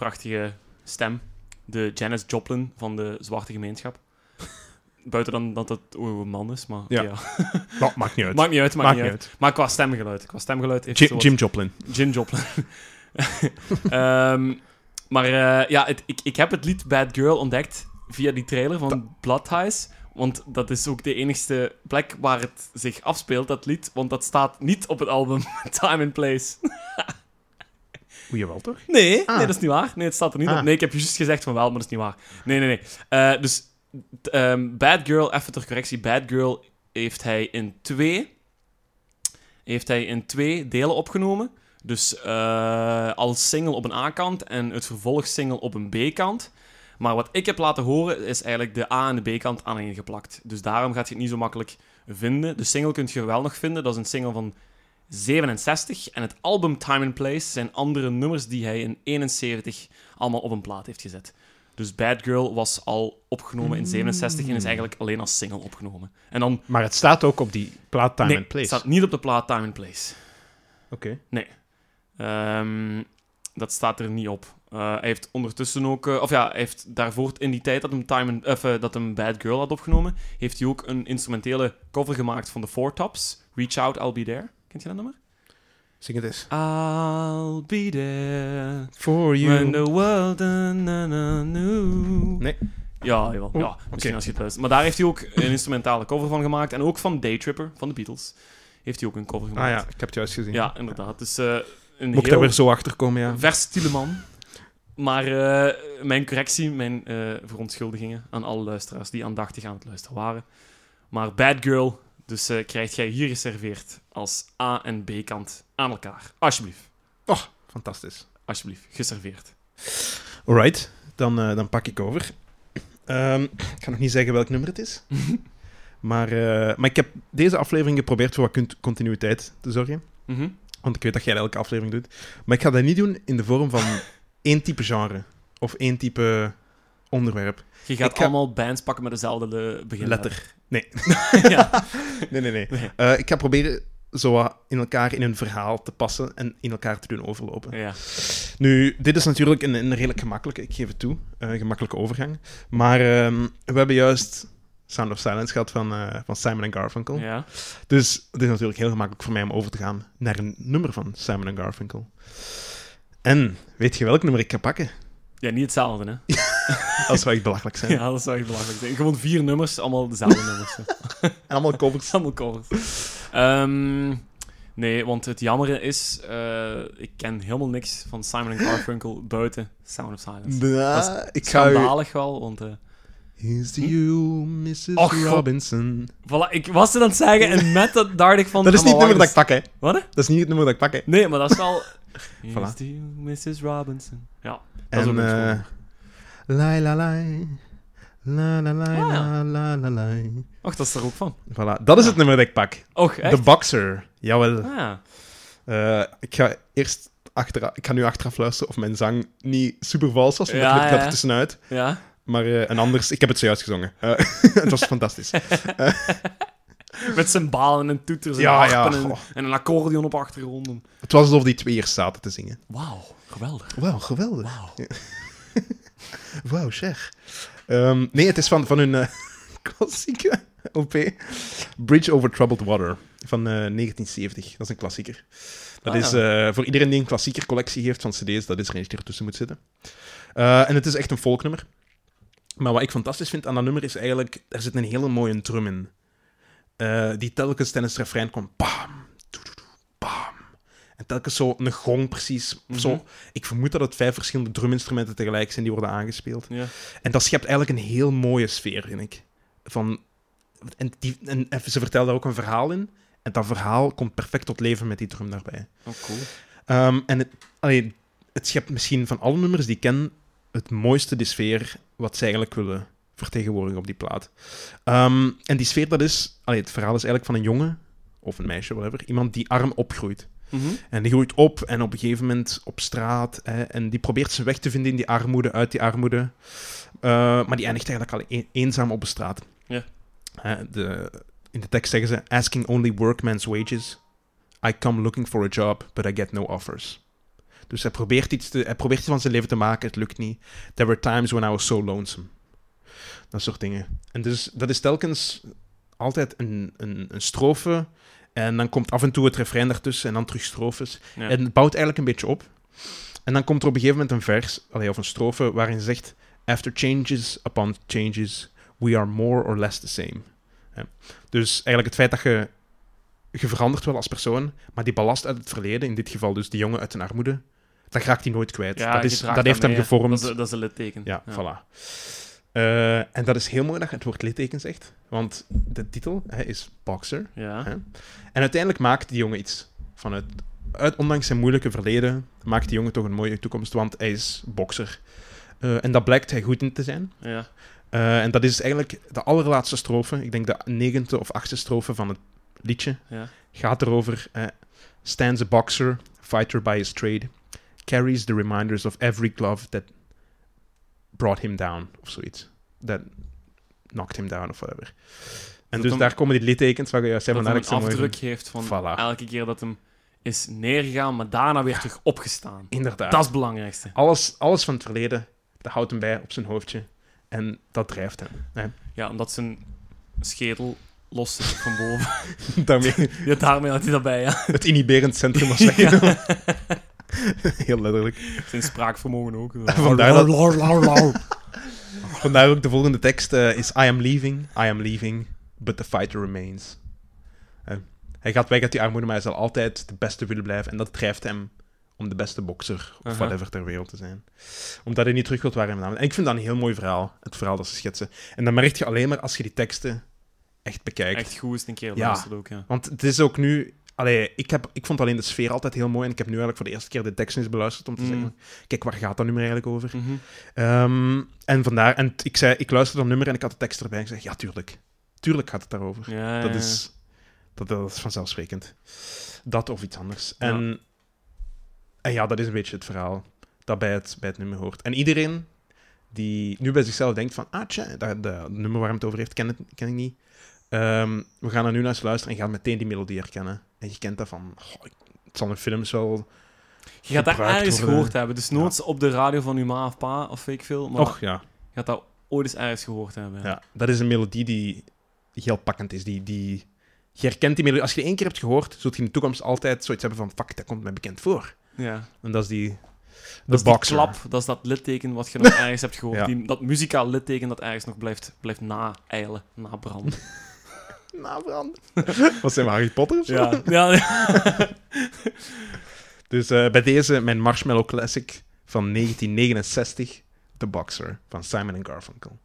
prachtige stem. De Janis Joplin van de zwarte gemeenschap. Buiten dan dat het een man is, maar Ja. ja. Nou, maakt niet uit. maakt niet uit, maakt, Maakt niet uit. Maar qua stemgeluid. Qua stemgeluid heeft Jim, Jim Joplin. Jim Joplin. Ehm, maar eh, ja, het, ik, ik heb het lied Bad Girl ontdekt via die trailer van Blood Ties. Want dat is ook de enigste plek waar het zich afspeelt, dat lied. Want dat staat niet op het album Time and Place. Oeh, jawel toch? Nee, Ah. nee, dat is niet waar. Nee, het staat er niet Ah. op. Nee, ik heb juist gezegd van wel, maar dat is niet waar. Nee, nee, nee. Eh, dus t- ehm, Bad Girl, even ter correctie. Bad Girl heeft hij in twee... Heeft hij in twee delen opgenomen. Dus eh, als single op een A-kant en het vervolgsingle op een B-kant. Maar wat ik heb laten horen, is eigenlijk de A- en de B-kant aaneengeplakt. Dus daarom gaat je het niet zo makkelijk vinden. De single kun je wel nog vinden. Dat is een single van 67. En het album Time and Place zijn andere nummers die hij in 71 allemaal op een plaat heeft gezet. Dus Bad Girl was al opgenomen in 67 en is eigenlijk alleen als single opgenomen. En dan... Maar het staat ook op die plaat Time nee, and Place. het staat niet op de plaat Time and Place. Oké. Ehm, dat staat er niet op. Eh, hij heeft ondertussen ook... eh, of ja, hij heeft daarvoor in die tijd dat hem, Time and, of, eh, dat hem Bad Girl had opgenomen, heeft hij ook een instrumentele cover gemaakt van de Four Tops. Reach Out, I'll Be There. Kent je dat nummer? Zing het eens. I'll be there For you. when the world na. Nee. Ja, jawel. Oh, ja, misschien als je het luistert. Maar daar heeft hij ook een instrumentale cover van gemaakt. En ook van Daytripper, van de Beatles, heeft hij ook een cover Ah gemaakt. ja, ik heb het juist gezien. Ja, inderdaad. Dus eh, een heel daar weer zo achter komen, ja. versatile man. Maar eh, mijn correctie, mijn eh, verontschuldigingen aan alle luisteraars die aandachtig aan het luisteren waren. Maar Bad Girl, dus eh krijg jij hier geserveerd als A- en B-kant aan elkaar. Alsjeblieft. Oh, fantastisch. Alsjeblieft, geserveerd. Alright, dan, eh, dan pak ik over. Ehm, ik ga nog niet zeggen welk nummer het is. maar, eh, maar ik heb deze aflevering geprobeerd voor wat cont- continuïteit te zorgen. Mhm. Want ik weet dat jij elke aflevering doet. Maar ik ga dat niet doen in de vorm van één type genre. Of één type onderwerp. Je gaat ga- allemaal bands pakken met dezelfde le- beginletter. Ja. Nee, nee, nee. Nee. Eh, ik ga proberen zo in elkaar in een verhaal te passen en in elkaar te doen overlopen. ja. Nu, dit is natuurlijk een, een redelijk gemakkelijke, ik geef het toe, een gemakkelijke overgang. Maar ehm, we hebben juist Sound of Silence gehad van, eh, van Simon Garfunkel. ja. Dus het is natuurlijk heel gemakkelijk voor mij om over te gaan naar een nummer van Simon Garfunkel. En weet je welk nummer ik ga pakken? Ja, niet hetzelfde, hè? Dat zou echt belachelijk zijn. Ja, dat zou echt belachelijk zijn. Gewoon vier nummers, allemaal dezelfde nummers. hè. En allemaal covers. Allemaal covers. Ehm, nee, want het jammere is, eh, ik ken helemaal niks van Simon Garfunkel buiten Sound of Silence. Ja, ik ga u... Schandalig wel, want... eh, Here's to you, Mrs. Och. Robinson. voilà, ik was het aan het zeggen en met dat dacht ik van... Dat is niet het nummer dat ik pak, hè. Wat? hè? Dat is niet het nummer dat ik pak, hè. Nee, maar dat is wel... Here's Voilà. to you, Mrs. Robinson. Ja, dat is En ook een schoon. la la la la la la Ah, ja. la la la la. Och, dat is er ook van. Voilà, dat is het nummer dat ik pak. Och, echt? The Boxer. Jawel. Ah, ja. Eh, ik ga eerst achteraf, ik ga nu achteraf luisteren of mijn zang niet super vals was, want Ja, er tussenuit. ja. Maar eh, en anders, ik heb het zojuist gezongen. Eh, het was fantastisch. Met zijn balen en toeters en Ja, ja, harpen en, goh. en een accordeon op achtergrond. Het was alsof die twee hier zaten te zingen. Wauw, geweldig. Wauw, geweldig. Wauw. Wauw, zeg. Ehm, nee, het is van, van hun eh, klassieke OP. Bridge Over Troubled Water van eh, 1970. Dat is een klassieker. Dat Ah, is ja. eh, voor iedereen die een klassieker collectie heeft van cd's, dat is er eentje die ertussen moet zitten. Eh, en het is echt een folknummer. Maar wat ik fantastisch vind aan dat nummer is eigenlijk, er zit een hele mooie drum in. Eh, die telkens tijdens het refrein komt, bam. En telkens zo een gong precies. Mhm. zo. Ik vermoed dat het vijf verschillende druminstrumenten tegelijk zijn die worden aangespeeld. Ja. En dat schept eigenlijk een heel mooie sfeer, vind ik. Van, en, die, en ze vertelt daar ook een verhaal in. En dat verhaal komt perfect tot leven met die drum daarbij. Oh, cool. Ehm, en het, allee, het schept misschien van alle nummers die ik ken het mooiste de sfeer wat ze eigenlijk willen vertegenwoordigen op die plaat. Ehm, en die sfeer, dat is... Allee, het verhaal is eigenlijk van een jongen, of een meisje, whatever, iemand die arm opgroeit. Mhm. En die groeit op en op een gegeven moment op straat. Hè, en die probeert zijn weg te vinden in die armoede, uit die armoede. Uh, maar die eindigt eigenlijk al een, eenzaam op de straat. Ja. De, in de tekst zeggen ze: Asking only workman's wages. I come looking for a job, but I get no offers. Dus hij probeert, iets te, hij probeert iets van zijn leven te maken, het lukt niet. There were times when I was so lonesome. Dat soort dingen. En dus dat is telkens altijd een, een, een strofe. En dan komt af en toe het refrein daartussen en dan terug strofes. Ja. En het bouwt eigenlijk een beetje op. En dan komt er op een gegeven moment een vers, of een strofe, waarin ze zegt: After changes upon changes, we are more or less the same. Ja. Dus eigenlijk het feit dat je, je verandert wel als persoon, maar die ballast uit het verleden, in dit geval dus die jongen uit een armoede, dat raakt hij nooit kwijt. Ja, dat is, dat heeft hem mee, gevormd. Dat is, dat is een litteken. Ja, voilà. Eh, en dat is heel mooi dat je het woord litteken zegt, want de titel hè, is Boxer. Ja. Hè? En uiteindelijk maakt die jongen iets vanuit. Uit, ondanks zijn moeilijke verleden maakt die jongen toch een mooie toekomst, want hij is bokser. Eh, en dat blijkt hij goed in te zijn. ja. Eh, en dat is eigenlijk de allerlaatste strofe, ik denk de negende of achtste strofe van het liedje, ja. gaat erover. stands a boxer, fighter by his trade, carries the reminders of every glove that brought him down, of zoiets. That knocked him down, of whatever. En dus hem- daar komen die littekens waar je juist zei van dat ik een afdruk heeft van Voilà. elke keer dat hem is neergegaan, maar daarna weer terug opgestaan. Inderdaad. Dat is het belangrijkste. alles, alles van het verleden, dat houdt hem bij op zijn hoofdje. En dat drijft hem. Hè. Ja, omdat zijn schedel los zit van boven. Daarmee ja, daarmee had hij dat bij, ja. het inhiberend centrum was weggenomen. Heel letterlijk. Zijn spraakvermogen ook. Vandaar dat- Vandaar ook de volgende tekst eh, is I am leaving, I am leaving, but the fighter remains. Hè. hij gaat weg uit die armoede, maar hij zal altijd de beste willen blijven. En dat drijft hem om de beste bokser, of Aha. whatever, ter wereld te zijn. Omdat hij niet terug wilt waar hij vandaan komt. En ik vind dat een heel mooi verhaal, het verhaal dat ze schetsen. En dan merk je alleen maar als je die teksten echt bekijkt. Echt goed is het een keer Ja. ook, ja. Want het is ook nu... Allee, ik, heb, ik vond alleen de sfeer altijd heel mooi. En ik heb nu eigenlijk voor de eerste keer de tekst eens beluisterd om te Mm. zeggen... Kijk, waar gaat dat nummer eigenlijk over? Mhm. Ehm, en vandaar... En ik, zei, ik luisterde dat nummer en ik had de tekst erbij. En ik zeg, ja, tuurlijk. Tuurlijk gaat het daarover. Ja, Dat ja, is, dat, dat is vanzelfsprekend. Dat of iets anders. Ja. En, en ja, dat is een beetje het verhaal dat bij het, bij het nummer hoort. En iedereen die nu bij zichzelf denkt van... Ah, tja, dat, dat nummer waar hij het over heeft, ken, het, ken ik niet. Ehm, we gaan er nu naar eens luisteren en gaan meteen die melodie herkennen. En je kent dat van... het zal in films wel... Je gaat daar gebruikt ergens worden. gehoord hebben. Dus noods op de radio van uw ma of pa, of weet ik veel. Maar Och, ja. je gaat dat ooit eens ergens gehoord hebben. ja. Dat is een melodie die heel pakkend is. Die, die, je herkent die melodie. Als je die één keer hebt gehoord, zult je in de toekomst altijd zoiets hebben van... Fuck, dat komt mij bekend voor. Ja. En dat is die... Dat De boxer. klap, dat is dat litteken wat je nog ergens hebt gehoord. Ja. Die, dat muzikaal litteken dat ergens nog blijft, blijft na-eilen, nabranden. Nabrand. Wat zijn we, Harry Potter of zo? ja. ja, ja. Dus eh, bij deze mijn Marshmallow Classic van 1969, The Boxer van Simon Garfunkel.